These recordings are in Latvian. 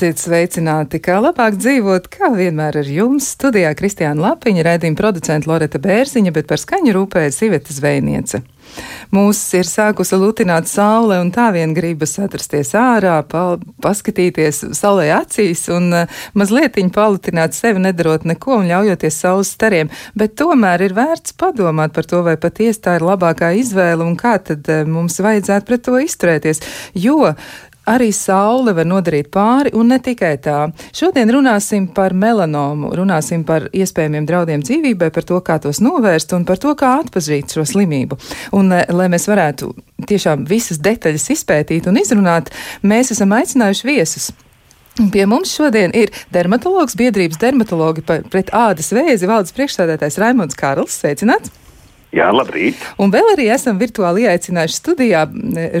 Esiet sveicināti, kā labāk dzīvot, kā vienmēr ar jums. Studijā Kristiāna Lapiņa, raidījuma producenta Loreta Bērziņa, bet par skaņu rūpējas Iveta Zvejniece. Mūs ir sākusi lutināt saule, un tā vien gribas atrasties ārā, pa, paskatīties saulē acīs un uh, mazliet palutināt sevi, nedarot neko un ļaujoties saules stariem. Bet tomēr ir vērts padomāt par to, vai patiesi tā ir labākā izvēle un kā tad uh, mums vajadzētu pret to izturēties. Jo arī saule var nodarīt pāri, un ne tikai tā. Šodien runāsim par melanomu, runāsim par iespējamiem draudiem dzīvībai, par to, kā tos novērst un par to, kā atpazīt šo slimību. Un, eh, lai mēs varētu tiešām visas detaļas izpētīt un izrunāt, mēs esam aicinājuši viesus. Pie mums šodien ir dermatologs, biedrības dermatologi pret ādas vēzi valdes priekšstādātājs Raimons Kārls. Sveicināts! Jā, labrīt. Un vēl arī esam virtuāli ieaicinājuši studijā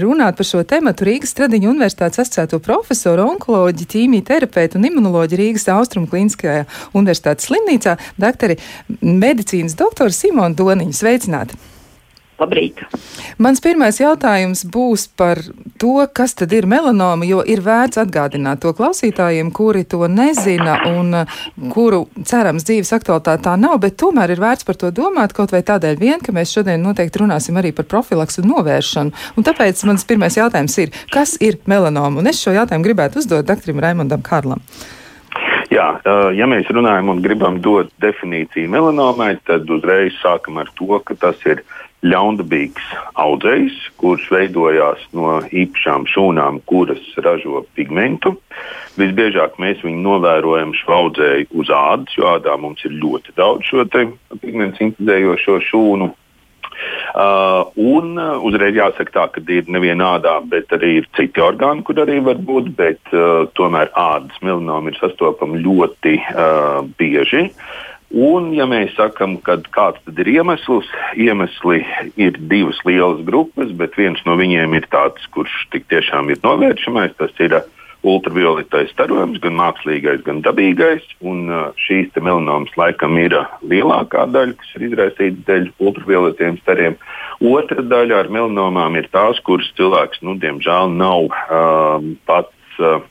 runāt par šo tematu Rīgas Tradiņu universitātes asociēto profesoru, onkoloģi, ķīmiju terapeitu un imunoloģi Rīgas Austrum Kliniskajā universitātes slimnīcā, doktori medicīnas doktoru Simonu Doniņu. Sveicināti! Labrīt! Mans pirmais jautājums būs par to, kas tad ir melanoma, jo ir vērts atgādināt to klausītājiem, kuri to nezina un uh, kuru cerams dzīves aktualitāte tā nav, bet tomēr ir vērts par to domāt kaut vai tādēļ vien, ka mēs šodien noteikti runāsim arī par profilaksu un novēršanu. Un tāpēc mans pirmais jautājums ir, kas ir melanoma? Un es šo jautājumu gribētu uzdot doktoram Raimondam Kārlam. Jā, ja mēs runājam un gribam dot definīciju melanomai, tad uzreiz sākam ar to, ka tas ir ļaundabīgs audzējs, kurš veidojās no īpašām šūnām, kuras ražo pigmentu. Visbiežāk mēs viņu novērojam šo audzēju uz ādas, jo ādā mums ir ļoti daudz šo pigmentu sintēzējošo šūnu. Uh, un uh, uzreiz jāsaka tā, ka ir neviena ādā, bet arī ir citi orgāni, kur arī var būt, bet uh, tomēr ādas melanoma ir sastopama ļoti uh, bieži. Un, ja mēs sakām, kāds ir iemesls, iemesli ir divas lielas grupas, bet viens no viņiem ir tāds, kurš tik tiešām ir novēršamais. Tas ir uh, ultravioletais starojums, gan mākslīgais, gan dabīgais. Un, uh, šīs melanomas laikam ir uh, lielākā daļa, kas ir izraisīta dēļ ultravioletiem stariem. Otra daļa ar melanomām ir tās, kuras cilvēks, nu, diemžēl, nav uh, pats. Uh,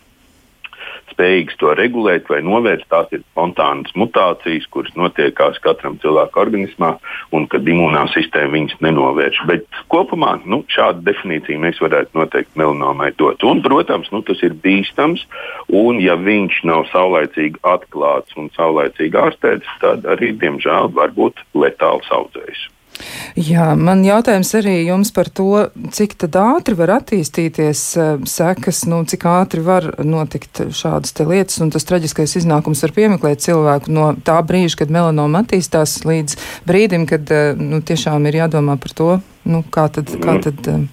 spējīgs to regulēt vai novērst. Tās ir spontānas mutācijas, kuras notiekās katram cilvēka organismā, un kad imūnā sistēma viņas nenovērš. Bet kopumā nu, šādu definīciju mēs varētu noteikti melanomai dot. Un, protams, nu, tas ir bīstams, un ja viņš nav saulaicīgi atklāts un saulaicīgi ārstēts, tad arī, diemžēl, var būt letāls audzējs. Jā, man jautājums arī jums par to, cik ātri var attīstīties uh, sekas, nu, cik ātri var notikt šādas lietas, un tas traģiskais iznākums var piemeklēt cilvēku no tā brīža, kad melanoma attīstās, līdz brīdim, kad uh, nu, tiešām ir jādomā par to, nu, kā tad. Kā tad uh,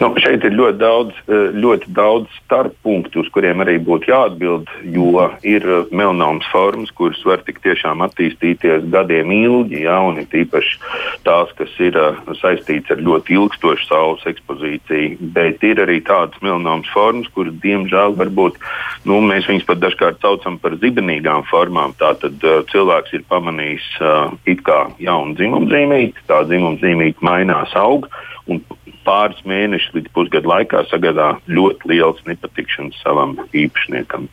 Nu, šeit ir ļoti daudz, eh, ļoti daudz starppunktu, uz kuriem arī būtu jāatbild, jo ir eh, melnāmas formas, kuras var tik tiešām attīstīties gadiem ilgi, ja, un ir īpaši tās, kas ir uh, saistītas ar ļoti ilgstošu saules ekspozīciju, bet ir arī tādas melnāmas formas, kuras, diemžēl, varbūt nu, mēs viņus pat dažkārt saucam par zibenīgām formām. Tātad cilvēks ir pamanījis it kā jaunu dzimumzīmīti, tā dzimumzīmīte mainās, aug. Un pāris mēnešus līdz pusgadu laikā sagādā ļoti liels nepatikšanas savam īpašniekam.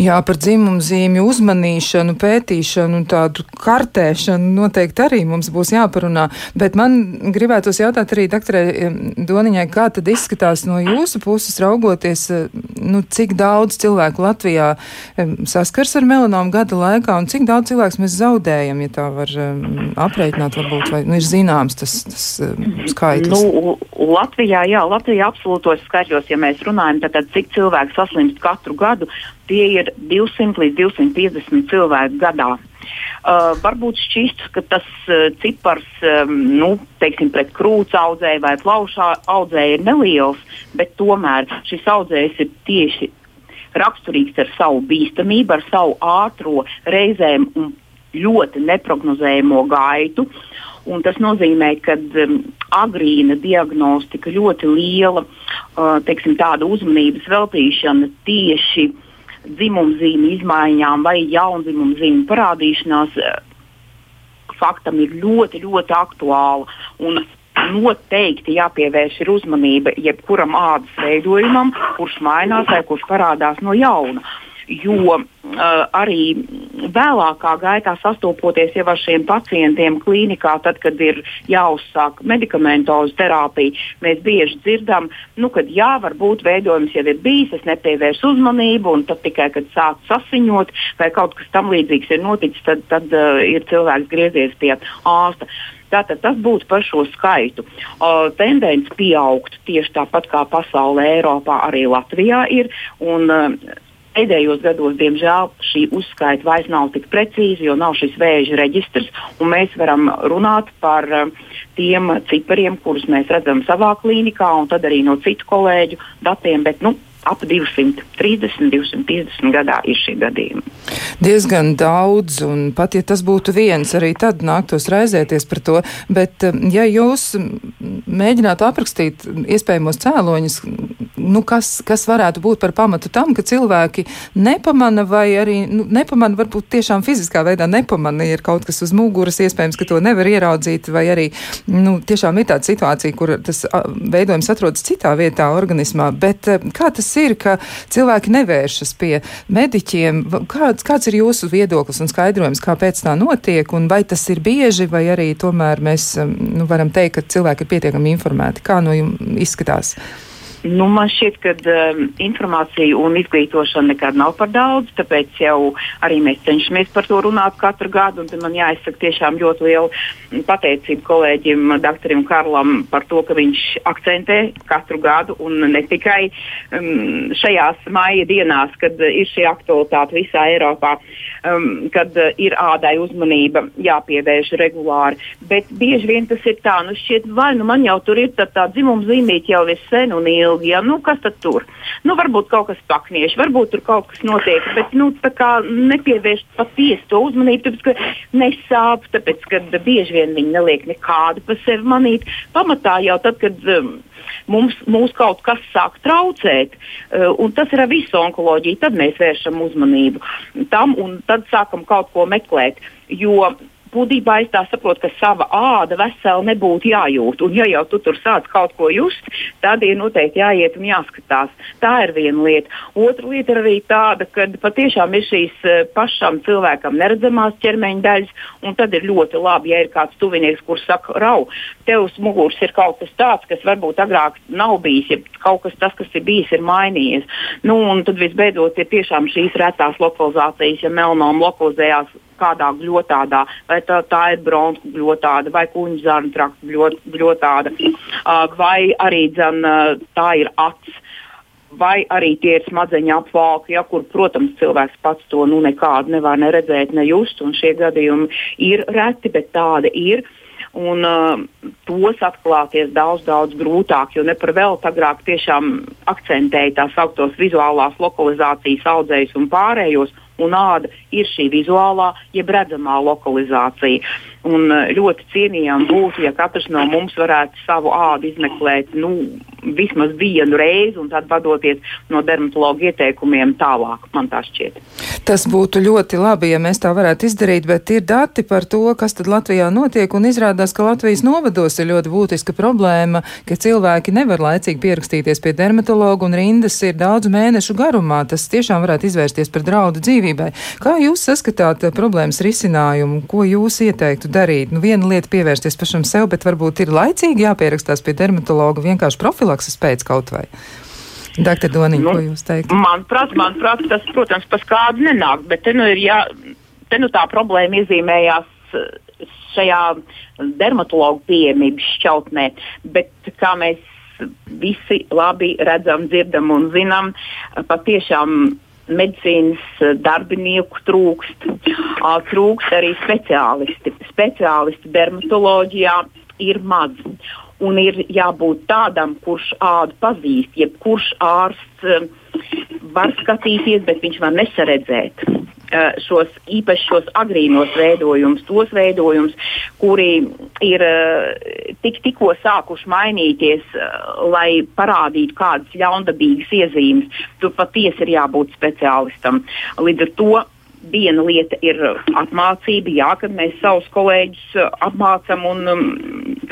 Jā, par dzimumu zīmju uzmanīšanu, pētīšanu un tādu kartēšanu noteikti arī mums būs jāparunā. Bet man gribētos jautāt arī doktorai Doniņai, kā tad izskatās no jūsu puses raugoties, eh, nu, cik daudz cilvēku Latvijā saskars ar melanomu gada laikā un cik daudz cilvēks mēs zaudējam, ja tā var aprēķināt, varbūt, vai nu, ir zināms tas, tas skaitlis? Nu, Latvijā, jā, Latvijā absolūtos skaitļos, ja mēs runājam, tad, tad cik cilvēku saslimst katru gadu, tie ir 200 līdz 250 cilvēki gadā. Uh, varbūt šķist, ka tas uh, cipars um, nu, teiksim, pret krūts audzēju vai plaušā audzēju ir neliels, bet tomēr šis audzējs ir tieši raksturīgs ar savu bīstamību, ar savu ātro reizēm un ļoti neparedzējamo gaitu. Un tas nozīmē, ka um, agrīna diagnostika ļoti liela, uh, teiksim, tāda uzmanības veltīšana tieši uh, dzimumzīmju izmaiņām vai jaundzimumzīmju parādīšanās eh, faktam ir ļoti, ļoti aktuāla. Un noteikti jāpievērš uzmanība jebkuram ādas veidojumam, kurš mainās vai kurš parādās no jauna jo uh, arī vēlākā gaitā sastopoties jau ar šiem pacientiem klīnikā, tad, kad ir jāuzsāk medikamentozu terapija, mēs bieži dzirdam, nu, ka jā, varbūt veidojums jau ir bijis, es nepievērsu uzmanību, un tad tikai, kad sāk sasiņot vai kaut kas tam līdzīgs ir noticis, tad, tad uh, ir cilvēks griezies pie ārsta. Tātad tas būtu par šo skaitu. Uh, tendence pieaugt tieši tāpat kā pasaulē, Eiropā, arī Latvijā ir. Un, uh, Pēdējos gados, diemžēl, šī uzskaita vairs nav tik precīza, jo nav šis vēža reģistrs, un mēs varam runāt par uh, tiem cipariem, kurus mēs redzam savā klīnikā, un tad arī no citu kolēģu datiem. Bet, nu, ap 230, 250 gadā ir šie gadījumi. Diezgan daudz, un pat ja tas būtu viens, arī tad nāktos raizēties par to. Bet, um, ja jūs mēģinātu aprakstīt iespējamos cēloņus, nu, kas, kas varētu būt par pamatu tam, ka cilvēki nepamana vai arī nu, nepamana, varbūt tiešām fiziskā veidā nepamana, ir kaut kas uz muguras, iespējams, ka to nevar ieraudzīt, vai arī nu, tiešām ir tāda situācija, kur tas veidojums atrodas citā vietā organismā. Bet kā tas ir, ka cilvēki nevēršas pie mediķiem. Kāds, kāds ir jūsu viedoklis un skaidrojums, kāpēc tā notiek, un vai tas ir bieži, vai arī tomēr mēs nu, varam teikt, ka cilvēki ir pietiekami informēti? Kā no jums izskatās? Nu, man šķiet, ka um, informācija un izglītošana nekad nav par daudz, tāpēc jau arī mēs cenšamies par to runāt katru gadu. Man jāizsaka tiešām ļoti liela pateicība kolēģim Dr. Karlam par to, ka viņš akcentē katru gadu un ne tikai um, šajās maija dienās, kad ir šī aktualitāte visā Eiropā, um, kad ir ādai uzmanība jāpievērš regulāri. Bet bieži vien tas ir tā, nu šķiet, vai nu man jau tur ir tā, tā dzimuma zīmīte jau ir sen un ilgi Ja? Nu, kas tad tur? Nu, varbūt kaut kas paknieši, varbūt tur kaut kas notiek, bet nu, nepievērš patiesi to uzmanību, tāpēc ka nesāp, tāpēc ka bieži vien viņi neliek nekādu pa sevi manīt. Pamatā jau tad, kad. Um, mums, mums kaut kas sāk traucēt, uh, un tas ir ar visu onkoloģiju. Tad mēs vēršam uzmanību tam un tad sākam kaut ko meklēt. Jo būtībā es tā saprotu, ka sava āda vesela nebūtu jājūt. Un, ja jau tu tur sāc kaut ko just, tad ir noteikti jāiet un jāskatās. Tā ir viena lieta. Otra lieta ir arī tāda, ka patiešām ir šīs eh, pašam cilvēkam neredzamās ķermeņa daļas, un tad ir ļoti labi, ja ir kāds tuvinieks, kurš saka, rau, tev uz muguras ir kaut kas tāds, kas varbūt agrāk nav bijis, ja kaut kas tas, kas ir bijis, ir mainījies. Nu, un tad visbeidzot ir tiešām šīs retās lokalizācijas, ja melanoma lokalizējās kādā gļotādā, vai tā, tā ir bronhu gļotāda, vai kuņģa zarnu trakta gļotāda, vai arī dzen, tā ir acs. Vai arī tie ir smadzeņu apvalki, ja, kur, protams, cilvēks pats to nu, nekādu nevar neredzēt, ne just. Šie gadījumi ir reti, bet tādi ir. Un, uh, tos atklāties daudz, daudz grūtāk, jo ne par velti agrāk tiešām akcentēja tās augtos vizuālās lokalizācijas audzējus un pārējos, un āda ir šī vizuālā, jeb redzamā lokalizācija. Un eh, ļoti cienījami būtu, ja katrs no mums varētu savu ādu izmeklēt nu, vismaz vienu reizi un tad vadoties no dermatologa ieteikumiem tālāk. Man tā šķiet. Tas būtu ļoti labi, ja mēs tā varētu izdarīt, bet ir dati par to, kas tad Latvijā notiek, un izrādās, ka Latvijas novados ir ļoti būtiska problēma, ka cilvēki nevar laicīgi pierakstīties pie dermatologa un rindas ir daudz mēnešu garumā. Tas tiešām varētu izvērsties par draudu dzīvībai. Kā jūs saskatāt problēmas risinājumu? Ko jūs ieteiktu darīt? Nu, viena lieta pievērsties pašam sev, bet varbūt ir laicīgi jāpierakstās pie dermatologa vienkārši profilakses pēc kaut vai. Doktor Doniņa, nu, ko jūs teiktu? Manuprāt, manuprāt, tas, protams, pas kādu nenāk, bet te nu, ir jā, te nu tā problēma iezīmējās eh, šajā dermatologu pieejamības šķautnē, bet kā mēs visi labi redzam, dzirdam un zinām, patiešām medicīnas darbinieku trūkst. Trūkst arī speciālisti. Speciālisti dermatoloģijā ir maz. Un ir jābūt tādam, kurš ādu pazīst, jebkurš ārsts eh, var skatīties, bet viņš var nesaredzēt Eh, šos īpaši šos agrīnos veidojumus, tos veidojumus, kuri ir eh, tik, tikko sākuši mainīties, lai parādītu kādas ļaundabīgas iezīmes. Tur patiesi ir jābūt speciālistam. Līdz ar to viena lieta ir apmācība, jā, kad mēs savus kolēģus apmācām un um,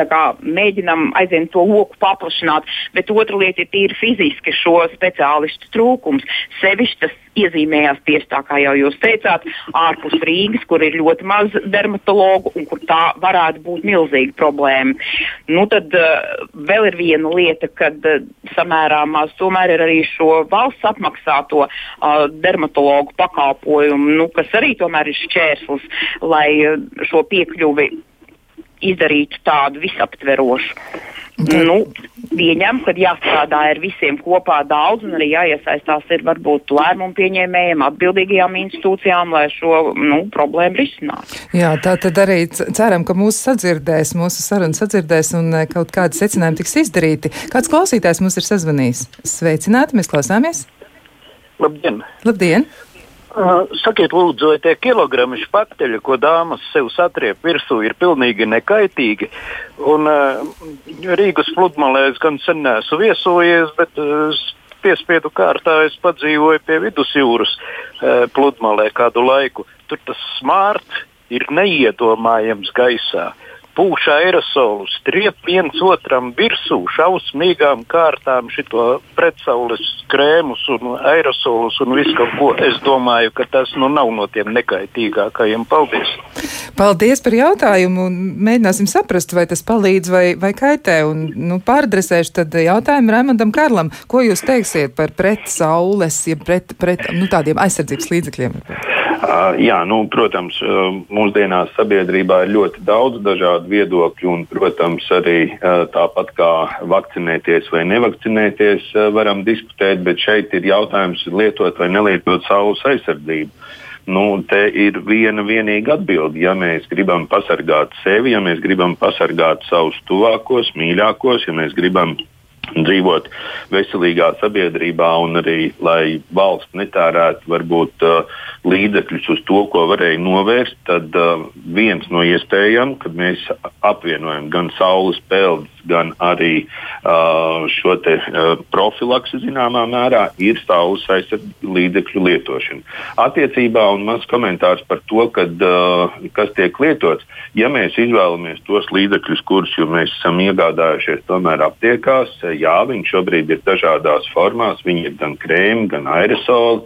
kā, mēģinam aizvien to loku paplašināt, bet otra lieta ir tīri fiziski šo speciālistu trūkums. Sevišķi tas iezīmējās tieši tā, kā jau jūs teicāt, ārpus Rīgas, kur ir ļoti maz dermatologu un kur tā varētu būt milzīga problēma. Nu, tad uh, vēl ir viena lieta, kad uh, samērā maz tomēr ir arī šo valsts apmaksāto uh, dermatologu pakalpojumu, nu, kas arī tomēr ir šķērslis, lai uh, šo piekļuvi izdarītu tādu visaptverošu. Okay. Nu, pieņem, ka jāstrādā ar visiem kopā daudz un arī jāiesaistās ir varbūt lēmumu pieņēmējiem, atbildīgajām institūcijām, lai šo nu, problēmu risinātu. Jā, tā tad arī ceram, ka mūsu sadzirdēs, mūsu sarunu sadzirdēs un e, kaut kādi secinājumi tiks izdarīti. Kāds klausītājs mums ir sazvanījis? Sveicināti, mēs klausāmies! Labdien! Labdien. Sakiet, lūdzu, vai tie kilogrami špakteļi, ko dāmas sev satriep virsū, ir pilnīgi nekaitīgi? Un, uh, Rīgas pludmalēs gan sen neesmu viesojies, bet uh, piespiedu kārtā es padzīvoju pie vidusjūras uh, pludmalē kādu laiku. Tur tas smārts ir neiedomājams gaisā. Uh, pūš aerosolus, striep viens otram virsū, šausmīgām kārtām šito pretsaules krēmus un aerosolus un visu kaut ko. Es domāju, ka tas nu nav no tiem nekaitīgākajiem. Paldies! Paldies par jautājumu un mēģināsim saprast, vai tas palīdz vai, vai kaitē. Un, nu, pārdresēšu tad jautājumu Raimondam Karlam. Ko jūs teiksiet par pret saules, ja pret, pret nu, tādiem aizsardzības līdzekļiem? Uh, jā, nu, protams, uh, mūsdienās sabiedrībā ir ļoti daudz dažādu viedokļu, un, protams, arī uh, tāpat kā vakcinēties vai nevakcinēties, varam diskutēt, bet šeit ir jautājums lietot vai nelietot saules aizsardzību. Nu, te ir viena vienīga atbilde. Ja mēs gribam pasargāt sevi, ja mēs gribam pasargāt savus tuvākos, mīļākos, ja mēs gribam dzīvot veselīgā sabiedrībā un arī, lai valsts netērētu varbūt uh, līdzekļus uz to, ko varēja novērst, tad uh, viens no iespējām, kad mēs apvienojam gan saules peldes, gan arī uh, šo te, uh, profilaksi zināmā mērā, ir saules aizsardzības līdzekļu lietošana. Attiecībā un mans komentārs par to, kad, uh, kas tiek lietots, ja mēs izvēlamies tos līdzekļus, kurus mēs esam iegādājušies tomēr aptiekās, jā, viņi šobrīd ir dažādās formās, viņi ir gan krēmi, gan aerosoli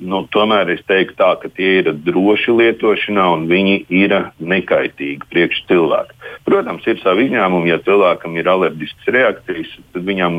nu, tomēr es teiktu, tā, ka tie ir droši lietošanā un viņi ir nekaitīgi priekš cilvēku. Protams, ir savi izņēmumi, ja cilvēkam ir alerģiskas reakcijas, tad viņam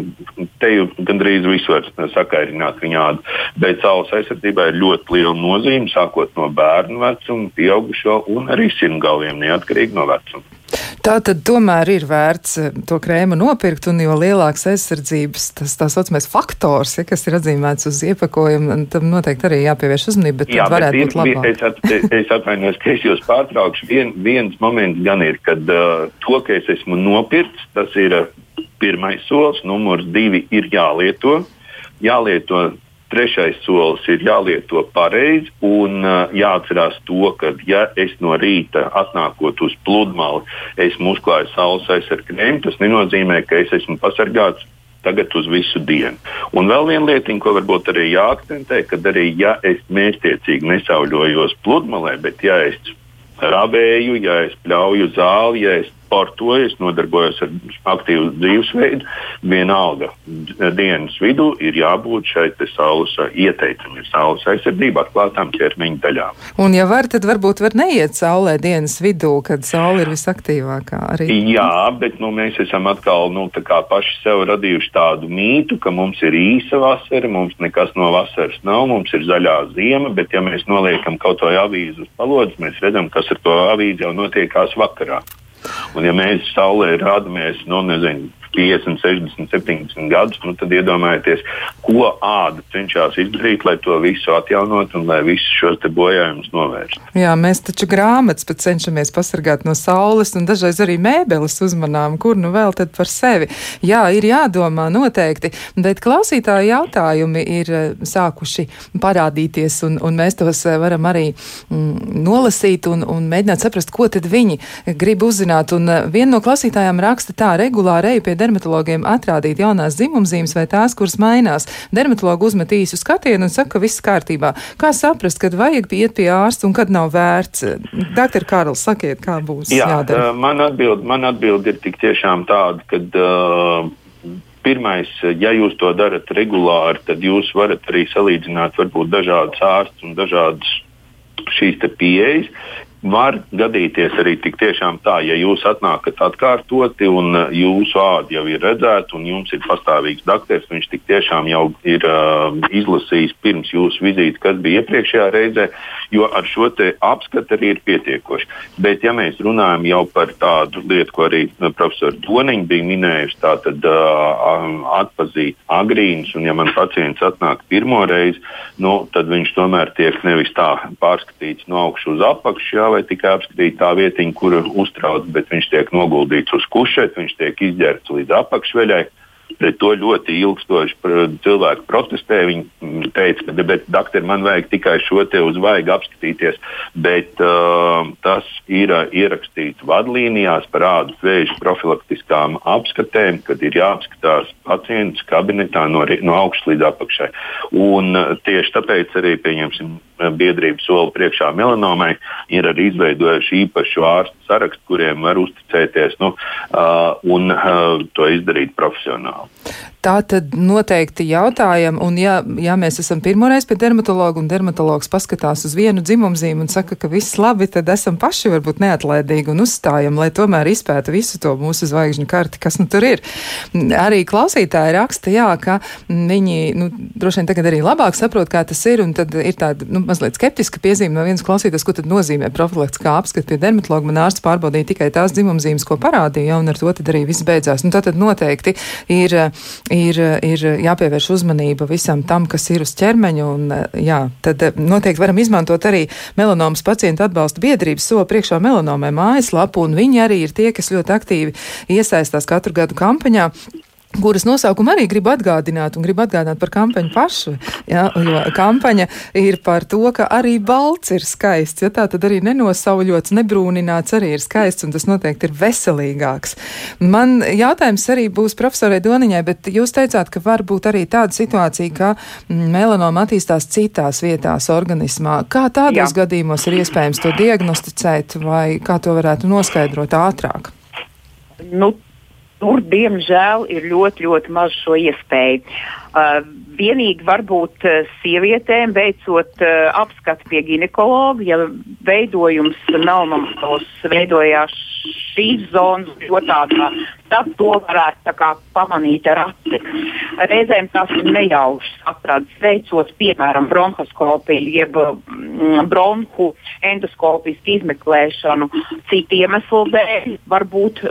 te jau gandrīz viss var sakairināt viņa ādu. Bet saules aizsardzībai ir ļoti liela nozīme, sākot no bērnu vecuma, pieaugušo un arī simtgalviem, neatkarīgi no vecuma. Tā tad tomēr ir vērts eh, to krēmu nopirkt, un jo lielāks aizsardzības tas tā saucamais faktors, ja, kas ir atzīmēts uz iepakojuma, tam noteikti arī jāpievērš uzmanība, bet Jā, varētu bet būt labāk. Es, at, es atvainojos, ka es jūs pārtraukšu. Vien, viens moments gan ir, kad uh, to, ka es esmu nopircis, tas ir uh, pirmais solis, numurs divi ir jālieto. Jālieto Trešais solis ir jālieto pareizi un uh, jāatcerās to, ka, ja es no rīta atnākot uz pludmali, esmu uzklājis saules aizsardzības, tas nenozīmē, ka es esmu pasargāts tagad uz visu dienu. Un vēl viena lieta, ko varbūt arī jāakcentē, ka arī ja es mērķtiecīgi nesauļojos pludmalē, bet ja es ravēju, ja es pļauju zāli, ja es sportoju, es nodarbojos ar aktīvu dzīvesveidu. Vienalga dienas vidū ir jābūt šai saules ieteicamai, saules aizsardzībai, atklātām ķermeņa daļām. Un, ja var, tad varbūt var neiet saulē dienas vidū, kad saule ir visaktīvākā. Arī. Jā, bet nu, mēs esam atkal nu, paši sev radījuši tādu mītu, ka mums ir īsa vasara, mums nekas no vasaras nav, mums ir zaļā ziema, bet ja mēs noliekam kaut vai avīzi uz palodzes, mēs redzam, kas ar to avīzi jau notiekās vakarā. Un, ja mēs saulē rādamies, nu, nezinu, 50, 60, 70 gadus, nu, tad iedomājieties, ko āda cenšas izdarīt, lai to visu atjaunot un lai visus šos bojājumus novērstu. Jā, mēs taču grāmatas pat cenšamies pasargāt no saules, un dažreiz arī mēbeles uzmanām, kur nu vēl tad par sevi. Jā, ir jādomā noteikti, bet klausītāji jautājumi ir eh, sākuši parādīties, un, un mēs tos eh, varam arī mm, nolasīt un, un mēģināt saprast, ko tad viņi grib uzzināt. Un eh, viena no klausītājām raksta tā regulāri eju pie dermatologiem atrādīt jaunās dzimumzīmes vai tās, kuras mainās. Dermatologi uzmet īsu skatienu un saka, ka viss kārtībā. Kā saprast, kad vajag iet pie ārsta un kad nav vērts? Doktor Kārls, sakiet, kā būs Jā, jādara? Man atbild, man atbild ir tik tiešām tāda, ka. Uh, Pirmais, ja jūs to darat regulāri, tad jūs varat arī salīdzināt varbūt dažādas ārstus un dažādas šīs pieejas. Var gadīties arī tik tiešām tā, ja jūs atnākat atkārtoti un uh, jūsu āda jau ir redzēta un jums ir pastāvīgs doktors, viņš tik tiešām jau ir uh, izlasījis pirms jūsu vizītes, kas bija iepriekšējā reizē, jo ar šo apskatu arī ir pietiekoši. Bet, ja mēs runājam jau par tādu lietu, ko arī uh, profesors Doniņš bija minējusi, tātad uh, um, atpazīt agrīnus, un ja man pacients atnāk pirmo reizi, nu, tad viņš tomēr tiek nevis tā pārskatīts no augšas uz apakšu. Jā, vai tikai apskatīt tā vietiņa, kur uztrauc, bet viņš tiek noguldīts uz kušetes, viņš tiek izģērbts līdz apakšveļai. Pret to ļoti ilgstoši cilvēki protestēja. Viņi teica, ka, bet, doktor, man vajag tikai šo te uz vaigu apskatīties. Bet uh, tas ir uh, ierakstīts vadlīnijās par ādas vēža profilaktiskām apskatēm, kad ir jāapskatās pacients kabinetā no, no augšas līdz apakšai. Un uh, tieši tāpēc arī pieņemsim biedrības soli priekšā melanomai ir arī izveidojuši īpašu ārstu sarakstu, kuriem var uzticēties nu, un to izdarīt profesionāli. Tā tad noteikti jautājam, un ja, ja mēs esam pirmoreiz pie dermatologa un dermatologs paskatās uz vienu dzimumzīmu un saka, ka viss labi, tad esam paši varbūt neatlaidīgi un uzstājam, lai tomēr izpētu visu to mūsu zvaigžņu karti, kas nu tur ir. Arī klausītāji raksta, jā, ka viņi, nu, droši vien tagad arī labāk saprot, kā tas ir, un tad ir tāda, nu, mazliet skeptiska piezīme no vienas klausītājs, ko tad nozīmē profilaktiskā apskata pie dermatologa. Man ārsts pārbaudīja tikai tās dzimumzīmes, ko parādīja, un ar to tad arī viss beidzās. Nu, tātad noteikti ir ir, ir jāpievērš uzmanība visam tam, kas ir uz ķermeņa. Un, jā, tad noteikti varam izmantot arī melanomas pacientu atbalsta biedrības so priekšā melanomai mājaslapu, un viņi arī ir tie, kas ļoti aktīvi iesaistās katru gadu kampaņā kuras nosaukumu arī gribu atgādināt, un gribu atgādināt par kampaņu pašu. Ja, jo kampaņa ir par to, ka arī balts ir skaists. Ja, tā tad arī nenosauļots, nebrūnināts arī ir skaists, un tas noteikti ir veselīgāks. Man jautājums arī būs profesorai Doniņai, bet jūs teicāt, ka var būt arī tāda situācija, ka melanoma attīstās citās vietās organismā. Kā tādos Jā. gadījumos ir iespējams to diagnosticēt, vai kā to varētu noskaidrot ātrāk? Nu, Tur, diemžēl, ir ļoti, ļoti maz šo iespēju. Uh, vienīgi varbūt uh, sievietēm veicot uh, apskatu pie ginekologa, ja veidojums melnomatos veidojās šīs zonas ļoti ātrā, tad to varētu kā, pamanīt ar aci. Reizēm tas ir nejaušs atrads, veicot, piemēram, bronhoskopiju, jeb mm, bronhu endoskopijas izmeklēšanu citu iemeslu dēļ, varbūt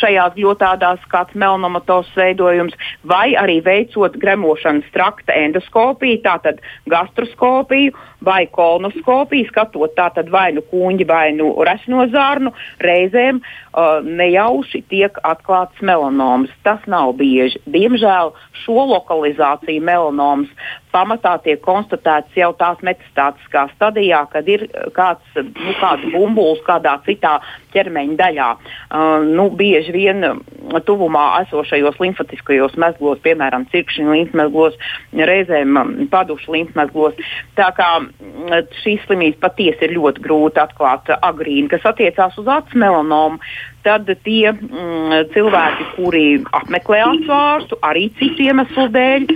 šajās ļotādās kāds melnomatos veidojums, vai arī veicot gremošanas trakta endoskopiju, tātad gastroskopiju vai kolonoskopiju, skatot tātad vai nu kuņģi vai nu resno zārnu, reizēm uh, nejauši tiek atklāts melanoms. Tas nav bieži. Diemžēl šo lokalizāciju melanoms pamatā tiek konstatēts jau tās metastātiskā stadijā, kad ir kāds, nu, kāds bumbulis kādā citā ķermeņa daļā. Uh, nu, bieži vien tuvumā esošajos limfatiskajos mezglos, piemēram, cirkšņu līmpmezglos, reizēm padušu līmpmezglos. Tā kā šīs slimības patiesi ir ļoti grūti atklāt agrīni, kas attiecās uz acu melanomu tad tie mm, cilvēki, kuri apmeklē atsvārstu, arī citu iemeslu dēļ,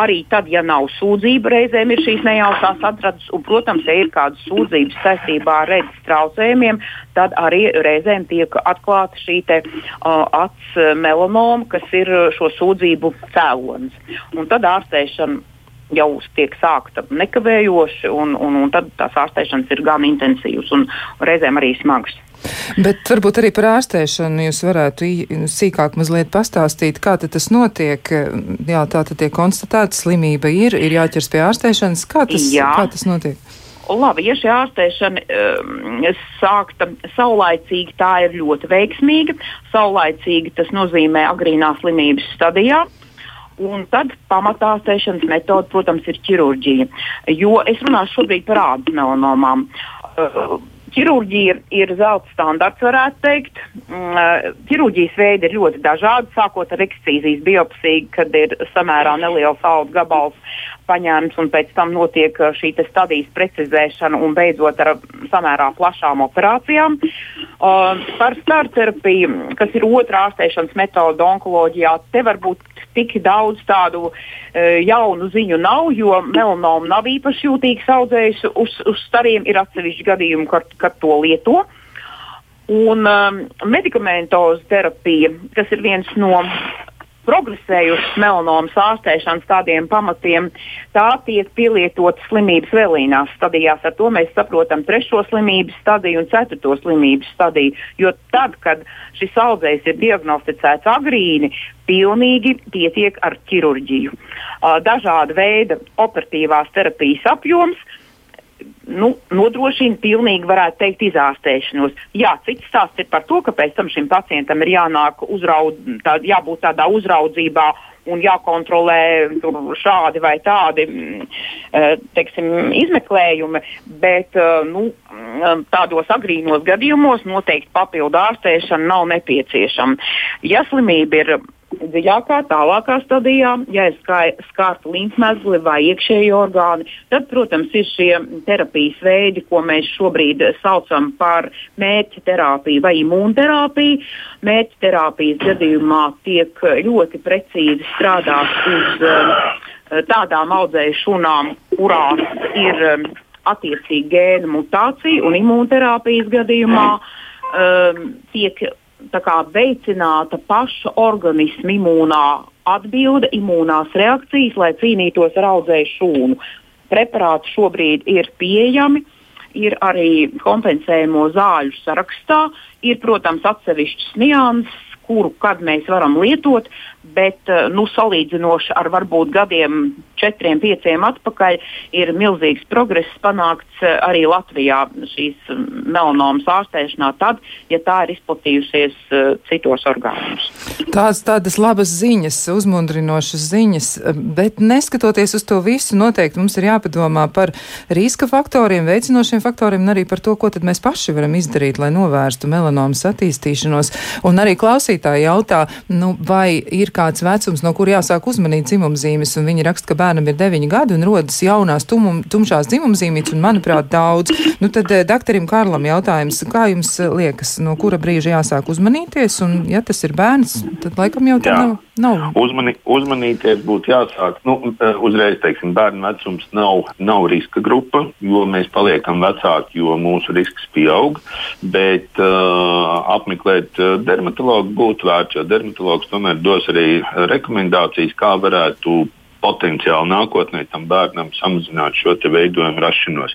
arī tad, ja nav sūdzība, reizēm ir šīs nejaušās atradas, un, protams, ja ir kādas sūdzības saistībā ar redzes traucējumiem, tad arī reizēm tiek atklāta šī te, uh, acs melanoma, kas ir šo sūdzību cēlonis. Un tad ārstēšana jau tiek sākta nekavējoši, un, un, un tad tās ārstēšanas ir gan intensīvas un reizēm arī smagas. Bet varbūt arī par ārstēšanu jūs varētu sīkāk mazliet pastāstīt, kā tas notiek. Jā, tā tad tiek konstatēta slimība ir, ir jāķers pie ārstēšanas. Kā tas, Jā. kā tas notiek? Labi, ja šī ārstēšana um, sākta saulaicīgi, tā ir ļoti veiksmīga. Saulaicīgi tas nozīmē agrīnā slimības stadijā. Un tad pamatārstēšanas metode, protams, ir ķirurģija. Jo es runāšu šobrīd par ādas melanomām. Uh, Ķirurģija ir zelta standarts, varētu teikt. Mm, ķirurģijas veidi ir ļoti dažādi, sākot ar ekscīzijas biopsiju, kad ir samērā neliels auga gabals paņēmts un pēc tam notiek šī stadijas precizēšana un beidzot ar samērā plašām operācijām. Uh, par starterapiju, kas ir otrā ārstēšanas metode onkoloģijā, te var būt tik daudz tādu uh, jaunu ziņu nav, jo melanoma nav īpaši jūtīgs audzējs uz, uz stariem. Ir atsevišķi gadījumi, kad, kad to lieto. Un um, medikamentozu terapija, kas ir viens no progresējušas melanomas ārstēšanas tādiem pamatiem, tā tiek pielietota slimības vēlīnās stadijās. Ar to mēs saprotam trešo slimības stadiju un ceturto slimības stadiju. Jo tad, kad šis audzējs ir diagnosticēts agrīni, pilnīgi pietiek ar ķirurģiju. Dažāda veida operatīvās terapijas apjoms nu, nodrošina pilnīgi, varētu teikt, izārstēšanos. Jā, cits stāsts ir par to, ka pēc tam šim pacientam ir jānāk uzraud, tā, jābūt tādā uzraudzībā un jākontrolē šādi vai tādi mm, eh, teiksim, izmeklējumi, bet eh, nu, mm, tādos agrīnos gadījumos noteikti papildu ārstēšana nav nepieciešama. Ja slimība ir dziļākā, tālākā stadijā, ja ir skārta līmfmezgli vai iekšēji orgāni, tad, protams, ir šie terapijas veidi, ko mēs šobrīd saucam par mērķa terapiju vai imūnterapiju. Mērķa terapijas gadījumā tiek ļoti precīzi strādāts uz uh, tādām audzēju šūnām, kurās ir um, attiecīgi gēnu mutācija, un imūnterapijas gadījumā um, tiek veicināta paša organisma imūnā atbilde, imūnās reakcijas, lai cīnītos ar audzēju šūnu. Preparāti šobrīd ir pieejami. Ir arī kompensējumu zāļu sarakstā, ir, protams, atsevišķas nianses, kuru kad mēs varam lietot, bet eh, nu, salīdzinoši ar varbūt gadiem, četriem, pieciem atpakaļ, ir milzīgs progress panākts eh, arī Latvijā šīs mm, melanomas ārstēšanā, tad, ja tā ir izplatījusies uh, citos orgānos. Tās tādas labas ziņas, uzmundrinošas ziņas, bet neskatoties uz to visu, noteikti mums ir jāpadomā par riska faktoriem, veicinošiem faktoriem un arī par to, ko tad mēs paši varam izdarīt, lai novērstu melanomas attīstīšanos. Un arī klausītāji jautā, nu, vai ir kāds vecums, no kur jāsāk uzmanīt dzimumzīmes, un viņi raksta, ka bērnam ir 9 gadi un rodas jaunās tumum, tumšās dzimumzīmītes, un manuprāt, daudz. Nu, tad eh, doktoram Karlam jautājums, kā jums liekas, no kura brīža jāsāk uzmanīties, un ja tas ir bērns, tad laikam jau tā nav. nav. Uzmani, uzmanīties būtu jāsāk. Nu, eh, uzreiz teiksim, bērnu vecums nav, nav riska grupa, jo mēs paliekam vecāki, jo mūsu risks pieaug. Bet uh, apmeklēt dermatologu būtu vērts, jo dermatologs tomēr dos arī arī rekomendācijas, kā varētu potenciāli nākotnē tam bērnam samazināt šo veidojumu rašanos.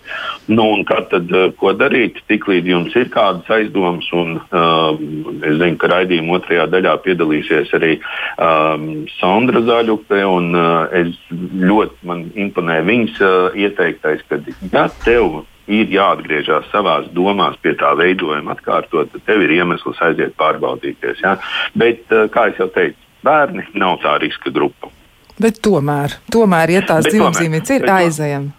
Nu, tad, eh, ko darīt? Tiklīdz jums ir kādas aizdomas, un uh, es zinu, ka raidījuma otrajā daļā piedalīsies arī um, Sandra Zaļupe, un uh, es ļoti man imponē viņas uh, ieteiktais, ka ja tev ir jāatgriežas savā domās pie tā veidojuma, atkārtot, tad tev ir iemesls aiziet pārbaudīties. Ja? Bet, kā jau teicu, bērni nav tā riska grupa. Bet tomēr, tomēr ja tās dzīvības ir, aizējami.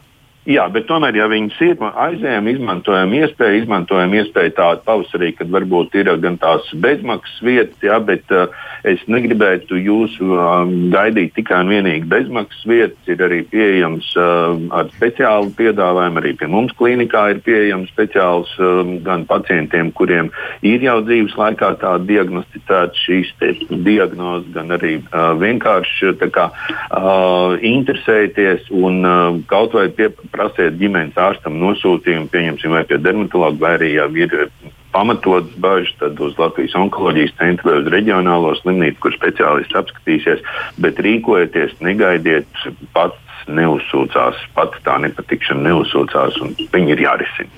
Jā, bet tomēr, ja viņas ir, aizējām, izmantojam iespēju, izmantojam iespēju tādu pavasarī, kad varbūt ir gan tās bezmaksas vietas, jā, bet uh, es negribētu jūs um, gaidīt tikai un vienīgi bezmaksas vietas. Ir arī pieejams uh, ar speciālu piedāvājumu, arī pie mums klīnikā ir pieejams speciāls um, gan pacientiem, kuriem ir jau dzīves laikā tā diagnosticēta šīs diagnozes, gan arī uh, vienkārši kā, uh, interesēties un uh, kaut vai pie prasiet ģimenes ārstam nosūtījumu, pieņemsim, vai pie dermatologa, vai arī jau ir pamatotas bažas, tad uz Latvijas onkoloģijas centru vai uz reģionālo slimnīcu, kur speciālists apskatīsies, bet rīkojieties, negaidiet pats neuzsūcās, pat tā nepatikšana neuzsūcās, un viņi ir jārisina.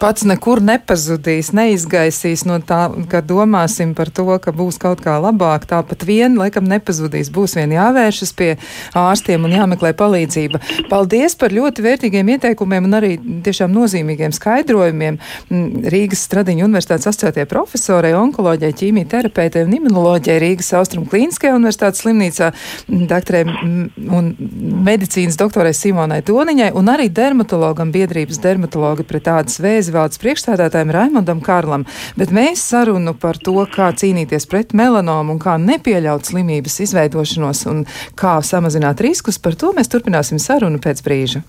Pats nekur nepazudīs, neizgaisīs no tā, ka domāsim par to, ka būs kaut kā labāk. Tāpat vien, laikam, nepazudīs. Būs vien jāvēršas pie ārstiem un jāmeklē palīdzība. Paldies par ļoti vērtīgiem ieteikumiem un arī tiešām nozīmīgiem skaidrojumiem. Mm, Rīgas Stradiņa universitātes asociētie profesorei, onkoloģijai, ķīmijterapeitei un imunoloģijai Rīgas Austrum Klīniskajā universitātes slimnīcā, mm, doktoriem mm, un medicīnas medicīnas doktorai Simonai Toniņai un arī dermatologam biedrības dermatologa pret tādas vēzi valdes priekšstādātājiem Raimondam Karlam. Bet mēs sarunu par to, kā cīnīties pret melanomu un kā nepieļaut slimības izveidošanos un kā samazināt riskus, par to mēs turpināsim sarunu pēc brīža.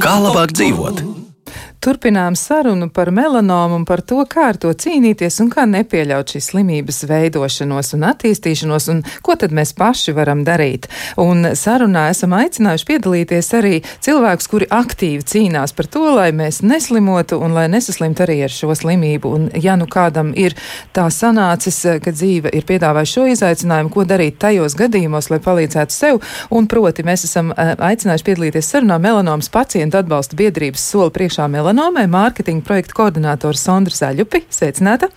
Kā labāk dzīvot? Turpinām sarunu par melanomu un par to, kā ar to cīnīties un kā nepieļaut šīs slimības veidošanos un attīstīšanos un ko tad mēs paši varam darīt. Un sarunā esam aicinājuši piedalīties arī cilvēkus, kuri aktīvi cīnās par to, lai mēs neslimotu un lai nesaslimtu arī ar šo slimību. Un ja nu kādam ir tā sanācis, ka dzīve ir piedāvājusi šo izaicinājumu, ko darīt tajos gadījumos, lai palīdzētu sev, un proti mēs esam eh, aicinājuši piedalīties sarunā melanomas pacientu atbalsta biedrības soli priekšā melanoma melanomai mārketinga projekta koordinātors Sondra Zaļupi. Sveicināta!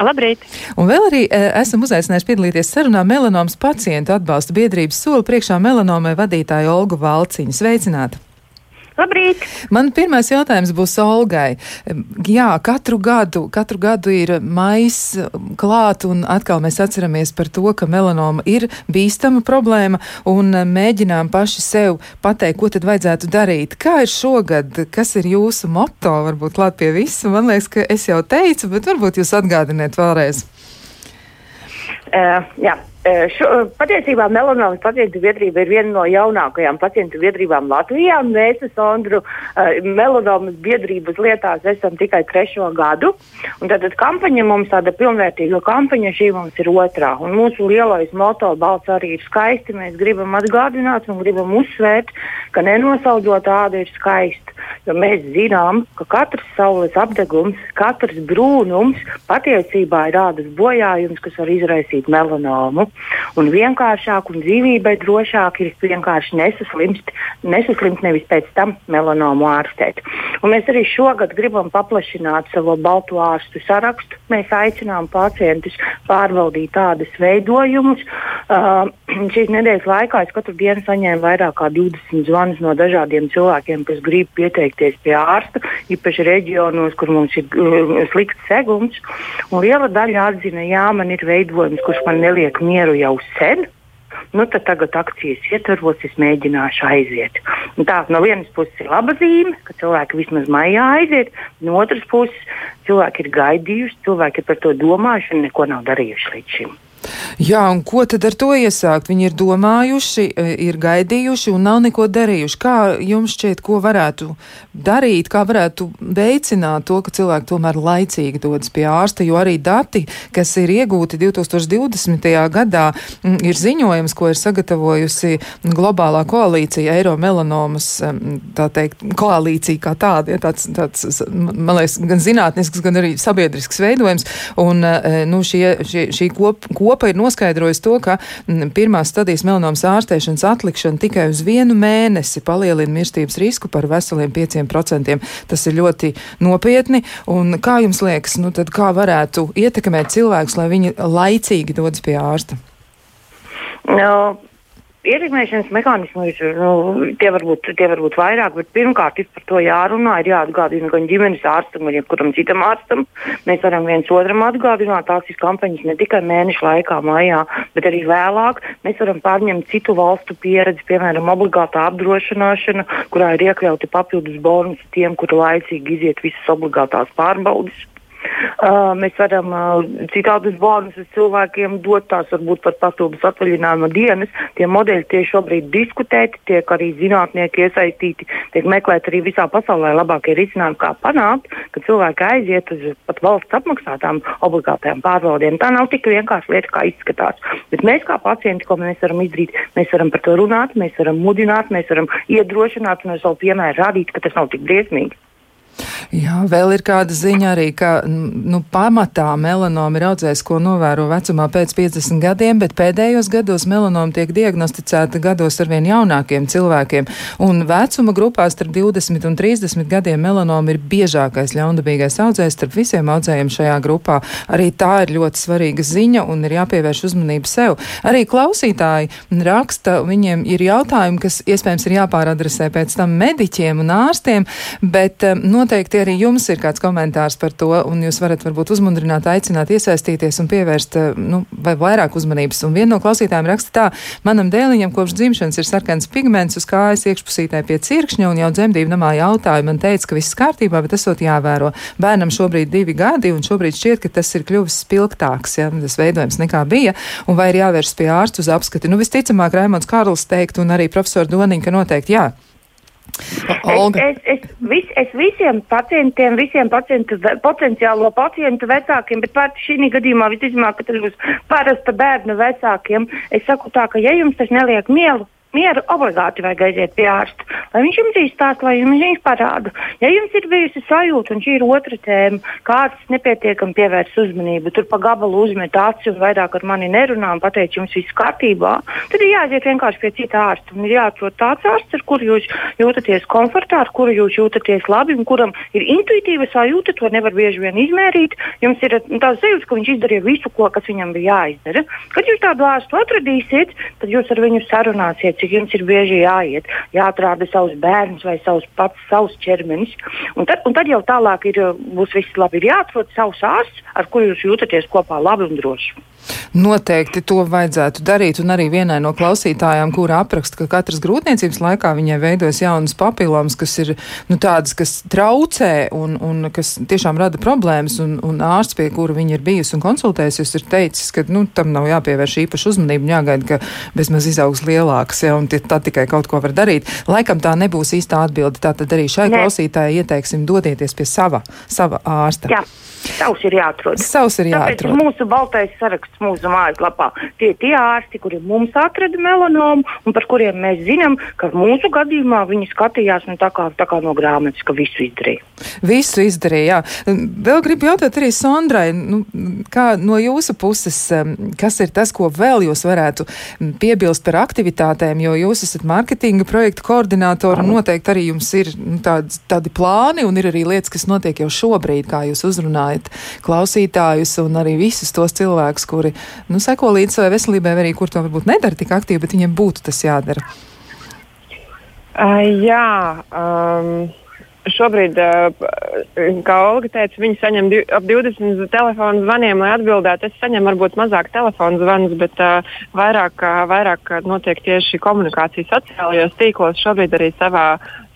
Labrīt! Un vēl arī e, esam uzaicinājuši piedalīties sarunā melanomas pacientu atbalsta biedrības soli priekšā melanomai vadītāju Olgu Valciņu. Sveicināta! Labrīt! Man pirmais jautājums būs Olgai. Jā, katru gadu, katru gadu ir mais klāt, un atkal mēs atceramies par to, ka melanoma ir bīstama problēma, un mēģinām paši sev pateikt, ko tad vajadzētu darīt. Kā ir šogad, kas ir jūsu moto, varbūt klāt pie visu? Man liekas, ka es jau teicu, bet varbūt jūs atgādiniet vēlreiz. Uh, jā, Šo, patiesībā melanomas pacientu biedrība ir viena no jaunākajām pacientu biedrībām Latvijā. Mēs ar Sondru uh, melanomas biedrības lietās esam tikai trešo gadu. Tad kampaņa mums tāda pilnvērtīga kampaņa, šī mums ir otrā. Un mūsu lielais moto balts arī ir skaisti. Mēs gribam atgādināt un gribam uzsvērt, ka nenosaudzot ādu ir skaista. Jo mēs zinām, ka katrs saules apdegums, katrs brūnums patiesībā ir ādas bojājums, kas var izraisīt melanomu. Un vienkāršāk un dzīvībai drošāk ir vienkārši nesaslimt, nesaslimt nevis pēc tam melanomu ārstēt. Un mēs arī šogad gribam paplašināt savu balto ārstu sarakstu. Mēs aicinām pacientus pārbaudīt tādas veidojumus. Uh, šīs nedēļas laikā es katru dienu saņēmu vairāk kā 20 zvanus no dažādiem cilvēkiem, kas grib pieteikties pie ārsta, īpaši reģionos, kur mums ir uh, slikts segums. Liela daļa atzina, jā, man ir veidojums, kurš man neliek mieru jau sen. Nu, tad tagad akcijas ietvaros es mēģināšu aiziet. Un tā no vienas puses ir laba zīme, ka cilvēki vismaz maijā aiziet, no otras puses cilvēki ir gaidījuši, cilvēki ir par to domājuši un neko nav darījuši līdz šim. Jā, un ko tad ar to iesākt? Viņi ir domājuši, e, ir gaidījuši un nav neko darījuši. Kā jums šķiet, ko varētu darīt, kā varētu veicināt to, ka cilvēki tomēr laicīgi dodas pie ārsta, jo arī dati, kas ir iegūti 2020. gadā, ir ziņojums, ko ir sagatavojusi globālā koalīcija Eiro melanomas, tā teikt, koalīcija kā tāda, ja, tāds, tāds, man liekas, gan zinātnisks, gan arī sabiedrisks veidojums, un, e, nu, šie, šie, šī kop, kop kopa ir noskaidrojusi to, ka mm, pirmās stadijas melanomas ārstēšanas atlikšana tikai uz vienu mēnesi palielina mirstības risku par veseliem 5%. Tas ir ļoti nopietni. Un kā jums liekas, nu tad kā varētu ietekmēt cilvēkus, lai viņi laicīgi dodas pie ārsta? No ietekmēšanas mehānismi ir, nu, tie var, būt, tie var būt vairāk, bet pirmkārt ir par to jārunā, ir jāatgādina gan ģimenes ārstam, gan jebkuram citam ārstam. Mēs varam viens otram atgādināt, tās ir kampaņas ne tikai mēnešu laikā, maijā, bet arī vēlāk. Mēs varam pārņemt citu valstu pieredzi, piemēram, obligātā apdrošināšana, kurā ir iekļauti papildus bonusi tiem, kuri laicīgi iziet visas obligātās pārbaudes. Uh, mēs varam uh, citādus bonusus cilvēkiem dot, tās varbūt pat papildus atvaļinājuma dienas. Tie modeļi tiek šobrīd diskutēti, tiek arī zinātnieki iesaistīti, tiek meklēti arī visā pasaulē labākie risinājumi, kā panākt, ka cilvēki aiziet uz pat valsts apmaksātām obligātajām pārbaudēm. Tā nav tik vienkārši lieta, kā izskatās. Bet mēs kā pacienti, ko mēs varam izdarīt, mēs varam par to runāt, mēs varam mudināt, mēs varam iedrošināt un ar savu piemēru rādīt, ka tas nav tik briesmīgi. Jā, vēl ir kāda ziņa arī, ka nu, pamatā melanoma ir audzējs, ko novēro vecumā pēc 50 gadiem, bet pēdējos gados melanoma tiek diagnosticēta gados ar vien jaunākiem cilvēkiem. Un vecuma grupā starp 20 un 30 gadiem melanoma ir biežākais ļaundabīgais audzējs starp visiem audzējiem šajā grupā. Arī tā ir ļoti svarīga ziņa un ir jāpievērš uzmanība sev. Arī klausītāji raksta, viņiem ir jautājumi, kas iespējams ir jāpāradresē pēc tam mediķiem un ārstiem, bet noteikti Noteikti arī jums ir kāds komentārs par to, un jūs varat varbūt uzmundrināt, aicināt, iesaistīties un pievērst eh, nu, vai vairāk uzmanības. Un viena no klausītājiem raksta tā, manam dēliņam kopš dzimšanas ir sarkans pigments uz kājas iekšpusītē pie cirkšņa, un jau dzemdību namā jautāja, man teica, ka viss kārtībā, bet esot jāvēro. Bērnam šobrīd divi gadi, un šobrīd šķiet, ka tas ir kļuvis spilgtāks, ja tas veidojums nekā bija, un vai ir jāvērst pie ārsta uz apskati. Nu, visticamāk, Raimons Kārls teikt, un arī profesori Doniņa, ka noteikti jā. Olga. Es, es, es, vis, es visiem pacientiem, visiem pacientu, potenciālo pacientu vecākiem, bet pat šī gadījumā visticamāk, ka tas būs parasta bērnu vecākiem, es saku tā, ka ja jums tas neliek mielu, mieru obligāti vajag aiziet pie ārsta, lai viņš jums izstāsta, lai jums viņš parāda. Ja jums ir bijusi sajūta, un šī ir otra tēma, kāds nepietiekami pievērs uzmanību, tur pa gabalu uzmet aci un vairāk ar mani nerunā un pateic, jums viss kārtībā, tad ir jāaiziet vienkārši pie cita ārsta. Un ir jāatrod tāds ārsts, ar kuru jūs jūtaties komfortā, ar kuru jūs jūtaties labi un kuram ir intuitīva sajūta, to nevar bieži vien izmērīt. Jums ir tāds sajūta, ka viņš izdarīja visu, ko, kas viņam bija jāizdara. Kad jūs tādu ārstu atradīsiet, tad jūs ar viņu sarunāsiet cik jums ir bieži jāiet, jāatrāda savus bērnus vai savus pats savus ķermenis. Un tad, un tad jau tālāk ir, būs viss labi. Ir jāatrod savs ārsts, ar kuru jūs jūtaties kopā labi un droši. Noteikti to vajadzētu darīt, un arī vienai no klausītājām, kura apraksta, ka katras grūtniecības laikā viņai veidojas jaunas papilomas, kas ir nu, tādas, kas traucē un, un kas tiešām rada problēmas, un, un ārsts, pie kura viņa ir bijusi un konsultējusies, ir teicis, ka nu, tam nav jāpievērš īpaši uzmanība, jāgaida, ka bezmaz izaugs lielāks. Ja, un tā tikai kaut ko var darīt. Laikam tā nebūs īstā atbilde. Tātad arī šai ne. klausītājai ieteiksim dodieties pie sava, sava ārsta. Jā. Savs ir jāatrod. Savs ir jāatrod. Tāpēc mūsu baltais saraksts mūsu mājaslapā. Tie ir tie ārsti, kuri mums atrada melanomu un par kuriem mēs zinām, ka mūsu gadījumā viņi skatījās nu, tā, kā, tā kā no grāmatas, ka visu izdarīja. Visu izdarīja, jā. Vēl gribu jautāt arī Sondrai, nu, kā no jūsu puses, kas ir tas, ko vēl jūs varētu piebilst par aktivitātēm, jo jūs esat marketinga projektu koordinātori un noteikti arī jums ir nu, tādi, tādi plāni un ir arī lietas, kas notiek jau šobrīd, kā jūs uzrunājat klausītājus un arī visus tos cilvēkus, kuri nu, seko līdz savai veselībai, arī kur to varbūt nedara tik aktīvi, bet viņiem būtu tas jādara. Uh, jā. Um šobrīd, kā Olga teica, viņi saņem ap 20 telefonu zvaniem, lai atbildētu. Es saņemu varbūt mazāk telefonu zvanus, bet uh, vairāk, vairāk notiek tieši komunikācija sociālajos tīklos. Šobrīd arī savā,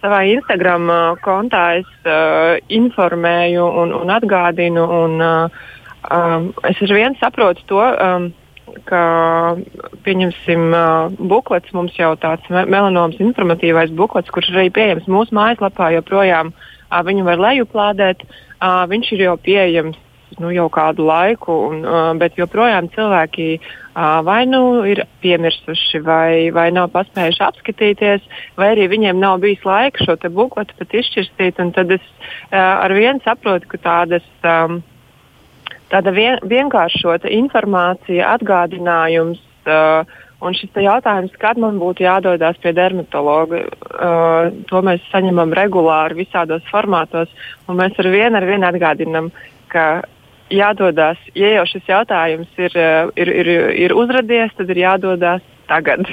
savā Instagram kontā es uh, informēju un, un atgādinu. Un, uh, um, es ar vienu saprotu to. Um, ka, pieņemsim, uh, buklets, mums jau tāds melanomas informatīvais buklets, kurš arī pieejams mūsu mājaslapā, joprojām uh, viņu var lejuplādēt. Uh, viņš ir jau pieejams nu, jau kādu laiku, un, uh, bet joprojām cilvēki uh, vai nu ir piemirsuši, vai, vai nav paspējuši apskatīties, vai arī viņiem nav bijis laika šo bukletu pat izšķirstīt. Tad es ar vienu saprotu, ka tādas. Um, tāda vien, vienkāršota informācija, atgādinājums. Uh, Un šis jautājums, kad man būtu jādodas pie dermatologa, uh, to mēs saņemam regulāri visādos formātos. Mēs ar vienu ar vienu atgādinām, ka jādodas, ja jau šis jautājums ir, uh, ir, ir, ir uzradies, tad ir jādodas tagad.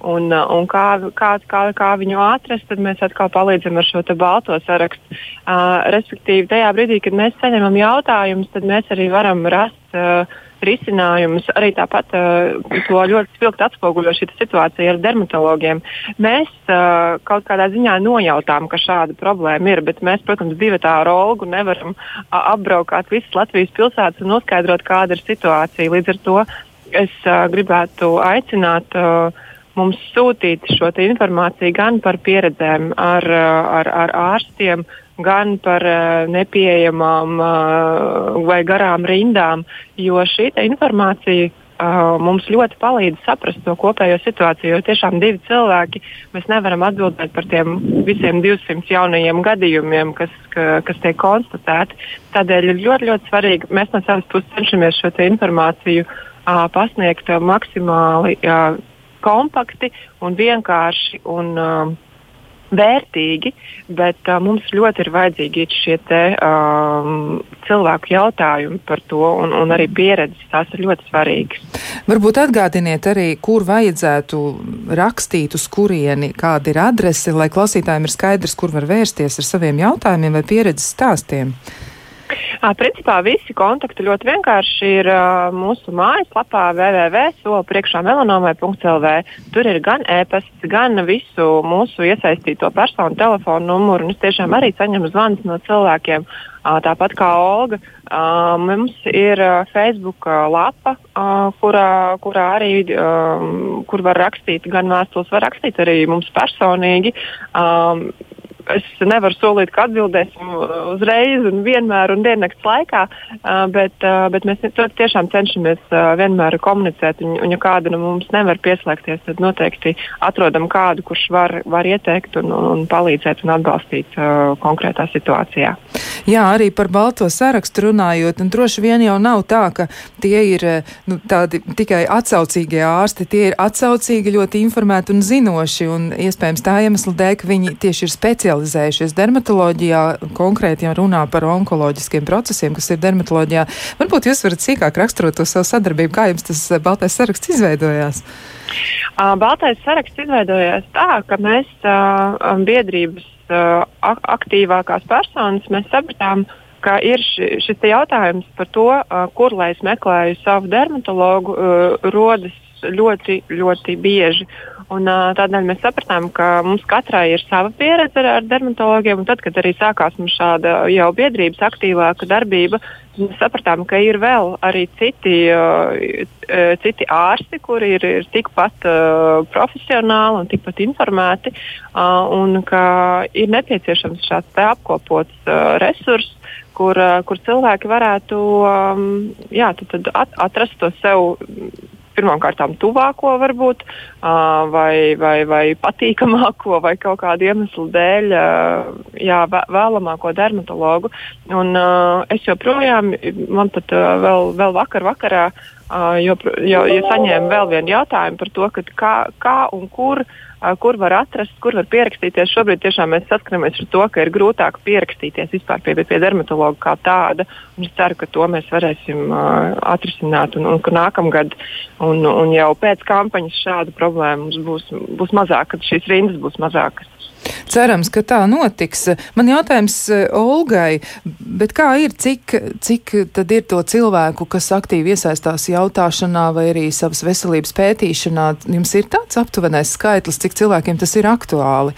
Un, uh, un kā, kā, kā, kā viņu atrast, tad mēs atkal palīdzam ar šo balto sarakstu. Uh, respektīvi, tajā brīdī, kad mēs saņemam jautājumus, tad mēs arī varam rast uh, risinājumus. Arī tāpat uh, to ļoti spilgti atspoguļo šī situācija ar dermatologiem. Mēs uh, kaut kādā ziņā nojautām, ka šāda problēma ir, bet mēs, protams, divu tādu olgu nevaram uh, apbraukāt visas Latvijas pilsētas un noskaidrot, kāda ir situācija. Līdz ar to es uh, gribētu aicināt uh, mums sūtīt šo informāciju gan par pieredzēm ar, ar, ar ārstiem, gan par uh, nepieejamām uh, vai garām rindām, jo šī informācija uh, mums ļoti palīdz saprast to kopējo situāciju. Jo tiešām divi cilvēki mēs nevaram atbildēt par tiem visiem 200 jaunajiem gadījumiem, kas, ka, kas tiek konstatēti. Tādēļ ir ļoti, ļoti svarīgi. Mēs no savas puses cenšamies šo informāciju uh, pasniegt uh, maksimāli uh, kompakti un vienkārši un uh, vērtīgi, bet uh, mums ļoti ir vajadzīgi šie te, um, cilvēku jautājumi par to un, un arī pieredzes. Tās ir ļoti svarīgas. Varbūt atgādiniet arī, kur vajadzētu rakstīt, uz kurieni, kāda ir adrese, lai klausītājiem ir skaidrs, kur var vērsties ar saviem jautājumiem vai pieredzes stāstiem. Principā visi kontakti ļoti vienkārši ir mūsu mājaslapā www.solapriekšāmelanomai.lv. Tur ir gan e-pasts, gan visu mūsu iesaistīto personu telefonu numuru. Un es tiešām arī saņemu zvanus no cilvēkiem. Tāpat kā Olga, mums ir Facebook lapa, kurā, kurā arī kur var rakstīt gan vēstules, var rakstīt arī mums personīgi es nevaru solīt, ka atbildēsim uzreiz un vienmēr un diennakts laikā, bet, bet mēs tiešām cenšamies vienmēr komunicēt. Un, un ja kāda no mums nevar pieslēgties, tad noteikti atrodam kādu, kurš var, var ieteikt un, un, un palīdzēt un atbalstīt uh, konkrētā situācijā. Jā, arī par balto sarakstu runājot, un droši vien jau nav tā, ka tie ir nu, tādi tikai atsaucīgie ārsti, tie ir atsaucīgi, ļoti informēti un zinoši, un iespējams tā iemesla dēļ, ka viņi tieši ir specializējušies dermatoloģijā, konkrēti jau runā par onkoloģiskiem procesiem, kas ir dermatoloģijā. Varbūt jūs varat sīkāk raksturot to savu sadarbību, kā jums tas eh, baltais saraksts izveidojās? Baltais saraksts izveidojās tā, ka mēs biedrības aktīvākās personas mēs sapratām, ka ir šis jautājums par to, kur lai es meklēju savu dermatologu, rodas ļoti, ļoti bieži. Un, tādēļ mēs sapratām, ka mums katrai ir sava pieredze ar, ar dermatologiem. Tad, kad arī sākās šāda jau biedrības aktīvāka darbība, sapratām, ka ir vēl arī citi, uh, citi ārsti, kuri ir, ir tikpat uh, profesionāli un tikpat informēti, uh, un ka ir nepieciešams šāds apkopots resurss. Kur, kur cilvēki varētu um, jā, tad, tad at, atrast to sev pirmkārt tuvāko, varbūt, vai, vai, vai patīkamāko, vai kaut kādu iemeslu dēļ jā, vēlamāko dermatologu. Un, es joprojām, man pat vēl, vēl vakar vakarā, jo, jo, jo saņēmu vēl vienu jautājumu par to, kā, kā un kur kur var atrast, kur var pierakstīties. Šobrīd tiešām mēs saskaramies ar to, ka ir grūtāk pierakstīties vispār pie, pie dermatologa kā tāda. Es ceru, ka to mēs varēsim atrisināt un, un ka nākamgad un, un jau pēc kampaņas šādu problēmu mums būs, būs mazāk, kad šīs rindas būs mazākas. Cerams, ka tā notiks. Man jautājums eh, Olgai, bet kā ir, cik, cik tad ir to cilvēku, kas aktīvi iesaistās jautāšanā vai arī savas veselības pētīšanā? Jums ir tāds aptuvenais skaitlis, cik cilvēkiem tas ir aktuāli,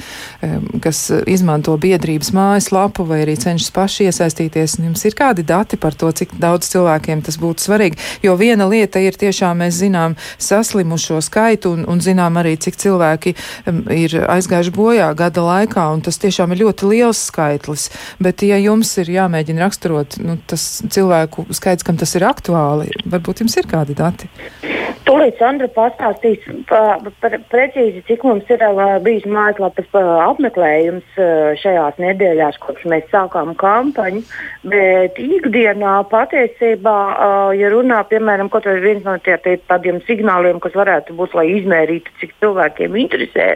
kas izmanto biedrības mājaslapu vai arī cenšas paši iesaistīties? Jums ir kādi dati par to, cik daudz cilvēkiem tas būtu svarīgi? Jo viena lieta ir tiešām, mēs zinām saslimušo skaitu un, un zinām arī, cik cilvēki ir aizgājuši bojā gada laikā, un tas tiešām ir ļoti liels skaitlis. Bet, ja jums ir jāmēģina raksturot nu, tas cilvēku skaits, kam tas ir aktuāli, varbūt jums ir kādi dati? Tūlīt Sandra pastāstīs par, par precīzi, cik mums ir uh, bijis mājaslapas apmeklējums uh, šajās nedēļās, kopš mēs sākām kampaņu. Bet ikdienā patiesībā, uh, ja runā piemēram kaut vai viens no tie, tie, tādiem signāliem, kas varētu būt, lai izmērītu, cik cilvēkiem interesē,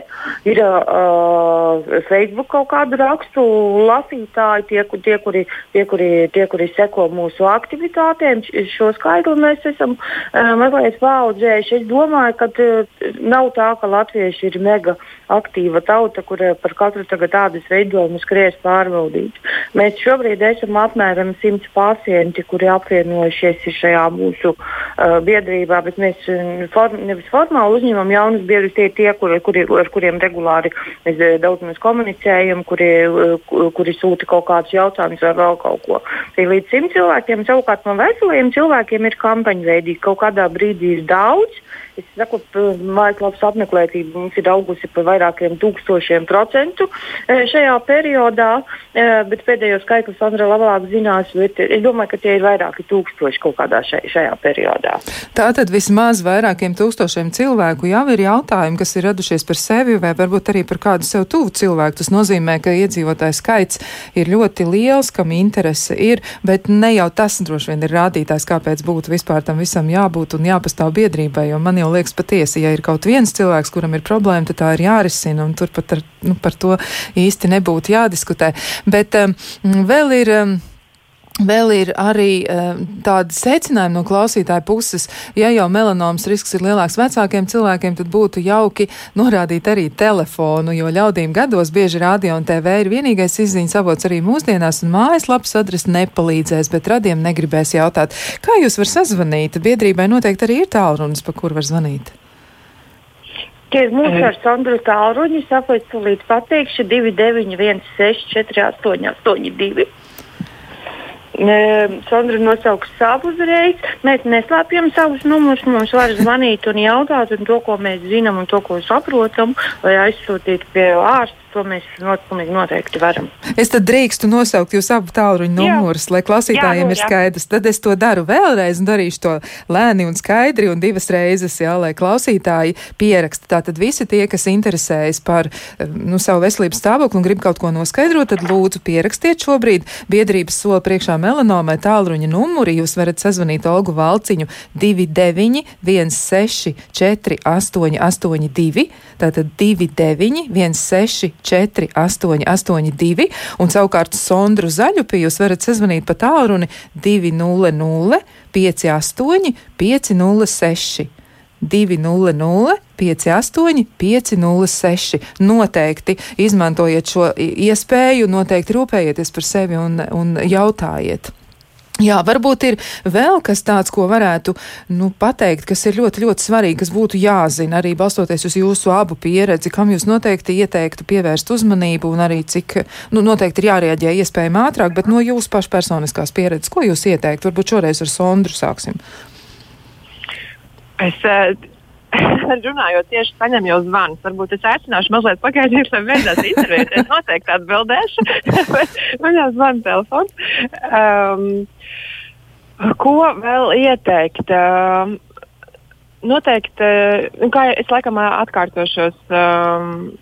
ir uh, Facebook kaut kādu rakstu lasītāji, tie, tie, kuri, tie, kuri, tie, kuri seko mūsu aktivitātēm. Šo skaidru mēs esam uh, mazliet paudzi pieredzējuši. Es domāju, ka uh, nav tā, ka latvieši ir mega aktīva tauta, kur uh, par katru tādas veidojumu skries pārvaldīt. Mēs šobrīd esam apmēram 100 pacienti, kuri apvienojušies šajā mūsu uh, biedrībā, bet mēs for, nevis formāli uzņemam jaunus biedrus, tie ir tie, kuri, kuri, ar kuriem regulāri mēs daudz mēs komunicējam, kuri, kuri sūta kaut kādus jautājumus vai vēl kaut ko. Līdz 100 cilvēkiem savukārt no veseliem cilvēkiem ir kampaņveidīgi. Kaut kādā brīdī ir daudz Es saku, mājaslapas apmeklētība mums ir augusi par vairākiem tūkstošiem procentu e, šajā periodā, e, bet pēdējo skaitli Sandra labāk zinās, bet es domāju, ka tie ir vairāki tūkstoši kaut kādā šajā periodā. Tātad vismaz vairākiem tūkstošiem cilvēku jau ir jautājumi, kas ir radušies par sevi vai varbūt arī par kādu sev tuvu cilvēku. Tas nozīmē, ka iedzīvotāju skaits ir ļoti liels, kam interese ir, bet ne jau tas droši vien ir rādītājs, kāpēc būtu vispār tam visam jābūt un jāpastāv biedrībai, jo man jau liekas patiesi, ja ir kaut viens cilvēks, kuram ir problēma, tad tā ir jārisina, un turpat ar, nu, par to īsti nebūtu jādiskutē. Bet um, vēl ir. Um, Vēl ir arī uh, tādi secinājumi no klausītāja puses. Ja jau melanomas risks ir lielāks vecākiem cilvēkiem, tad būtu jauki norādīt arī telefonu, jo ļaudīm gados bieži radio un TV ir vienīgais izziņas avots arī mūsdienās, un mājaslapas adrese nepalīdzēs, bet radiem negribēs jautāt, kā jūs var sazvanīt. Biedrībai noteikti arī ir tālrunis, pa kur var zvanīt. Tie ir mūsu ar Sandru tālruņi, sapēc līdz pateikšu 2916 48 82. Sandra nosauks savu uzreiz. Mēs neslēpjam savus numurus. Mums var zvanīt un jautāt, un to, ko mēs zinām, un to, ko saprotam, vai aizsūtīt pie ārsta to mēs pilnīgi noteikti varam. Es tad drīkstu nosaukt jūs abu tālruņa numurus, lai klausītājiem jā, nu, ir skaidrs. Tad es to daru vēlreiz un darīšu to lēni un skaidri un divas reizes, jā, lai klausītāji pieraksta. Tātad visi tie, kas interesējas par nu, savu veselības stāvokli un grib kaut ko noskaidrot, tad lūdzu pierakstiet šobrīd biedrības sola priekšā melanomai tālruņa numuri. Jūs varat sazvanīt Olgu Valciņu 29 16 4 8 8 2, tātad 29 16 4, 8, 8, 2, un savukārt Sondru Zaļupi jūs varat sazvanīt pa tālruni 200 58 506. 200 58 506. Noteikti izmantojiet šo iespēju, noteikti rūpējieties par sevi un, un jautājiet. Jā, varbūt ir vēl kas tāds, ko varētu nu, pateikt, kas ir ļoti, ļoti svarīgi, kas būtu jāzina, arī balstoties uz jūsu abu pieredzi, kam jūs noteikti ieteiktu pievērst uzmanību un arī cik, nu, noteikti ir jārieģē iespējami ātrāk, bet no jūsu pašpersoniskās pieredzes, ko jūs ieteiktu? Varbūt šoreiz ar Sondru sāksim. Es, runājot tieši saņem jau zvanus. Varbūt es aicināšu mazliet pagaidīt, lai beidzās intervija. Es noteikti atbildēšu, bet man jau zvana telefons. Um, ko vēl ieteikt? Um, noteikti, nu, kā es laikam atkārtošos. Um,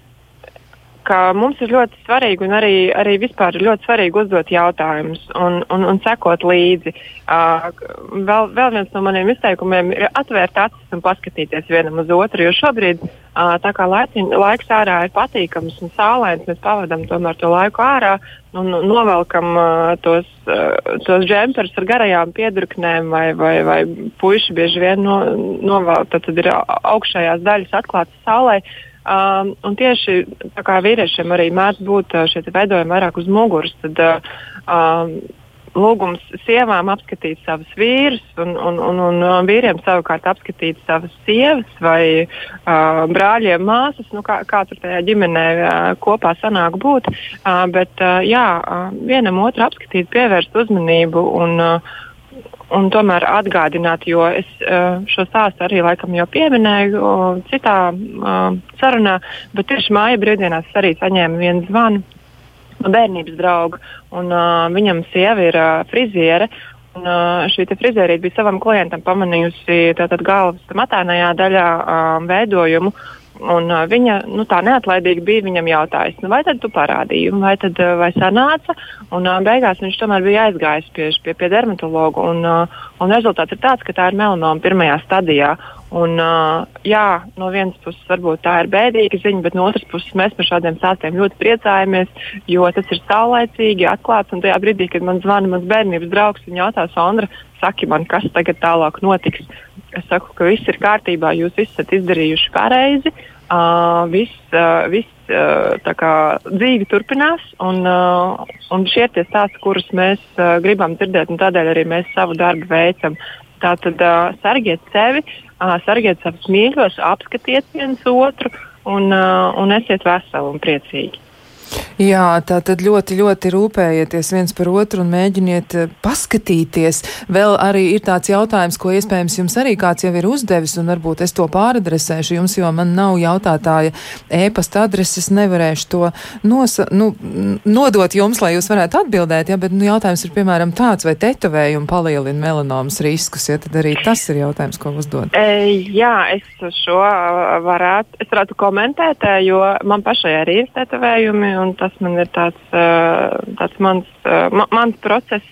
ka mums ir ļoti svarīgi un arī, arī vispār ir ļoti svarīgi uzdot jautājumus un, un, un sekot līdzi. Uh, vēl, vēl viens no maniem izteikumiem ir atvērt acis un paskatīties vienam uz otru, jo šobrīd, uh, tā kā laiciņ, laiks ārā ir patīkams un saulains, mēs pavadām tomēr to laiku ārā un novelkam uh, tos, uh, tos džemperus ar garajām piedurknēm vai, vai, vai puiši bieži vien no, novelk, tad, ir augšējās daļas atklātas saulē. Um, un tieši tā kā vīriešiem arī mēdz būt uh, šie veidojumi vairāk uz muguras, tad uh, um, lūgums sievām apskatīt savus vīrus, un, un, un, un vīriem savukārt apskatīt savas sievas vai uh, brāļiem, māsas, nu, kā, kā tur tajā ģimenē uh, kopā sanāk būt. Uh, bet uh, jā, uh, vienam otru apskatīt, pievērst uzmanību un uh, un tomēr atgādināt, jo es uh, šo stāstu arī laikam jau pieminēju citā sarunā, bet tieši māja brīvdienās arī saņēmu vienu zvanu no bērnības drauga, un uh, viņam sieva ir uh, friziere. Un, uh, šī frizierīte bija savam klientam pamanījusi galvas matēnajā daļā uh, veidojumu, Un, uh, viņa nu, tā neatlaidīgi bija viņam jautājis, nu, vai tad tu parādīji, vai tad uh, vai sanāca. Un, uh, beigās viņš tomēr bija aizgājis pie, pie, pie dermatologa. Un, uh, un rezultāts ir tāds, ka tā ir melanoma pirmajā stadijā. Un, uh, jā, no vienas puses varbūt tā ir bēdīga ziņa, bet no otras puses mēs par šādiem stāstiem ļoti priecājamies, jo tas ir saulēcīgi, atklāts. Un tajā brīdī, kad man zvana mans bērnības draugs, viņš jautā, Sondra, saki man, kas tagad tālāk notiks. Es saku, ka viss ir kārtībā, jūs esat izdarījuši pareizi. Uh, viss, uh, viss uh, kā, dzīve turpinās, un, uh, un šie ir tie stāsti, kurus mēs uh, gribam dzirdēt, un tādēļ arī mēs savu darbu veicam. Tātad uh, sargiet sevi, uh, sargiet savus mīļos, apskatiet viens otru un, un esiet veseli un priecīgi. Jā, tā tad ļoti, ļoti rūpējieties viens par otru un mēģiniet eh, paskatīties. Vēl arī ir tāds jautājums, ko iespējams jums arī kāds jau ir uzdevis, un varbūt es to pāradresēšu jums, jo man nav jautātāja e-pasta adreses, nevarēšu to nosa, nu, nodot jums, lai jūs varētu atbildēt, ja, bet nu, jautājums ir piemēram tāds, vai tetovējumi palielina melanomas riskus, ja tad arī tas ir jautājums, ko uzdod. E, jā, es šo varētu, es varētu komentēt, jo man pašai arī ir tetovējumi un tas man ir tāds, tāds mans, mans process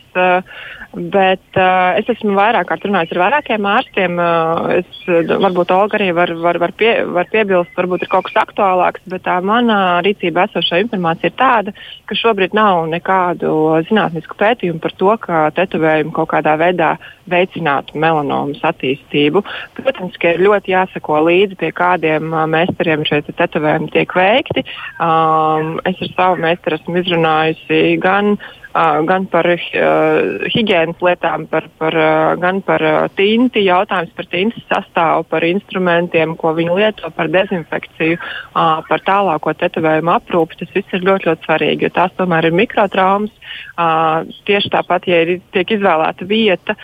Bet uh, es esmu vairāk kārt runājis ar vairākiem ārstiem. Uh, es, varbūt Olga arī var, var, var, pie, var piebilst, varbūt ir kaut kas aktuālāks, bet tā mana rīcībā esošā informācija ir tāda, ka šobrīd nav nekādu zinātnisku pētījumu par to, ka tetovējumi kaut kādā veidā veicinātu melanomas attīstību. Protams, ka ir ļoti jāsako līdzi, pie kādiem uh, meistariem šie te tetovējumi tiek veikti. Um, es ar savu meistaru esmu izrunājusi gan uh, gan par higiēnas lietām, par, par, gan par tinti, jautājums par tintas sastāvu, par instrumentiem, ko viņi lieto, par dezinfekciju, par tālāko tetovējumu aprūpi. Tas viss ir ļoti, ļoti svarīgi, jo tās tomēr ir mikrotraumas. Tieši tāpat, ja ir, tiek izvēlēta vieta,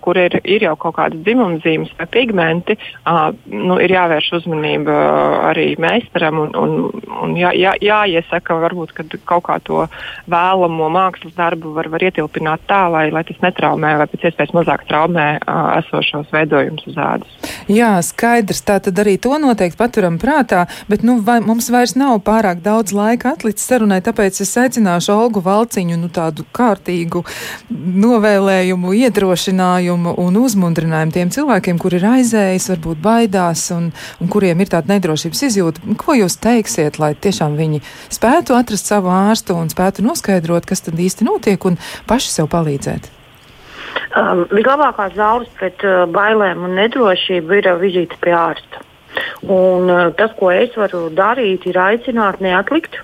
kur ir, ir jau kaut kādas dzimumzīmes vai pigmenti, nu, ir jāvērš uzmanība arī meistaram un, un, un jā, jā, jāiesaka, varbūt kaut kā to vēlamo mākslas darbu var, var ietilpināt tā, lai, lai tas netraumē vai pēc iespējas mazāk traumē esošos veidojumus uz ādas. Jā, skaidrs. Tā tad arī to noteikti paturam prātā, bet nu, vai, mums vairs nav pārāk daudz laika atlicis sarunai, tāpēc es aicināšu Olgu Valciņu nu, tādu kārtīgu novēlējumu iedrošinājumu aicinājumu un uzmundrinājumu tiem cilvēkiem, kuri ir aizējis, varbūt baidās un, un kuriem ir tāda nedrošības izjūta. Ko jūs teiksiet, lai tiešām viņi spētu atrast savu ārstu un spētu noskaidrot, kas tad īsti notiek un paši sev palīdzēt? Um, Vislabākās zāles pret uh, bailēm un nedrošību ir uh, vizīte pie ārsta. Un, uh, tas, ko es varu darīt, ir aicināt neatlikt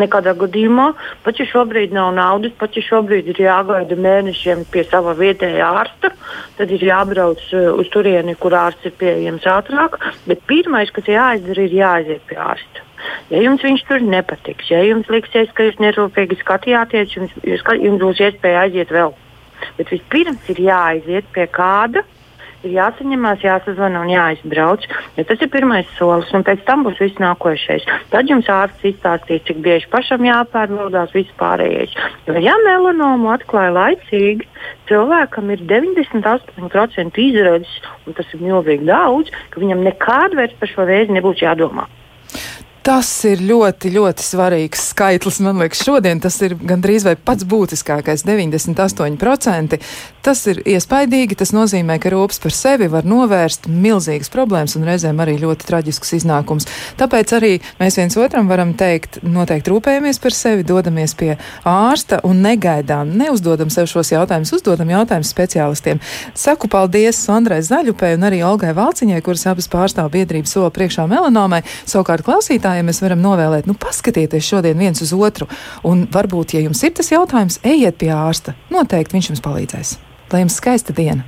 Nekādā gadījumā, pat ja šobrīd nav naudas, pat ja šobrīd ir jāgaida mēnešiem pie sava vietējā ārsta, tad ir jābrauc uh, uz turieni, kur ārsts ir pieejams ātrāk. Bet pirmais, kas jāizdara, ir jāaiziet pie ārsta. Ja jums viņš tur nepatiks, ja jums liksies, ka jūs nerūpīgi skatījāties, jums, jūs, jums būs iespēja aiziet vēl. Bet vispirms ir jāaiziet pie kāda ir jāsaņemās, jāsazvana un jāizbrauc. Ja tas ir pirmais solis, un pēc tam būs viss nākošais. Tad jums ārsts izstāstīs, cik bieži pašam jāpārbaudās viss pārējais. Jo, ja melanomu atklāja laicīgi, cilvēkam ir 98% izredzes, un tas ir milzīgi daudz, ka viņam nekādu vairs par šo vēzi nebūs jādomā. Tas ir ļoti, ļoti svarīgs skaitlis. Man liekas, šodien tas ir gandrīz vai pats būtiskākais - 98%. Tas ir iespaidīgi. Tas nozīmē, ka rūpes par sevi var novērst milzīgas problēmas un reizēm arī ļoti traģiskus iznākumus. Tāpēc arī mēs viens otram varam teikt, noteikti rūpējamies par sevi, dodamies pie ārsta un negaidām, neuzdodam sev šos jautājumus, uzdodam jautājumus speciālistiem. Saku paldies Sandrai Zaļupē un arī Olgai Valciņai, kuras abas pārstāv biedrības soli priekšā melanomai. Savukārt klausītāji klausītājiem mēs varam novēlēt, nu, paskatieties šodien viens uz otru, un varbūt, ja jums ir tas jautājums, ejiet pie ārsta. Noteikti viņš jums palīdzēs. Lai jums skaista diena!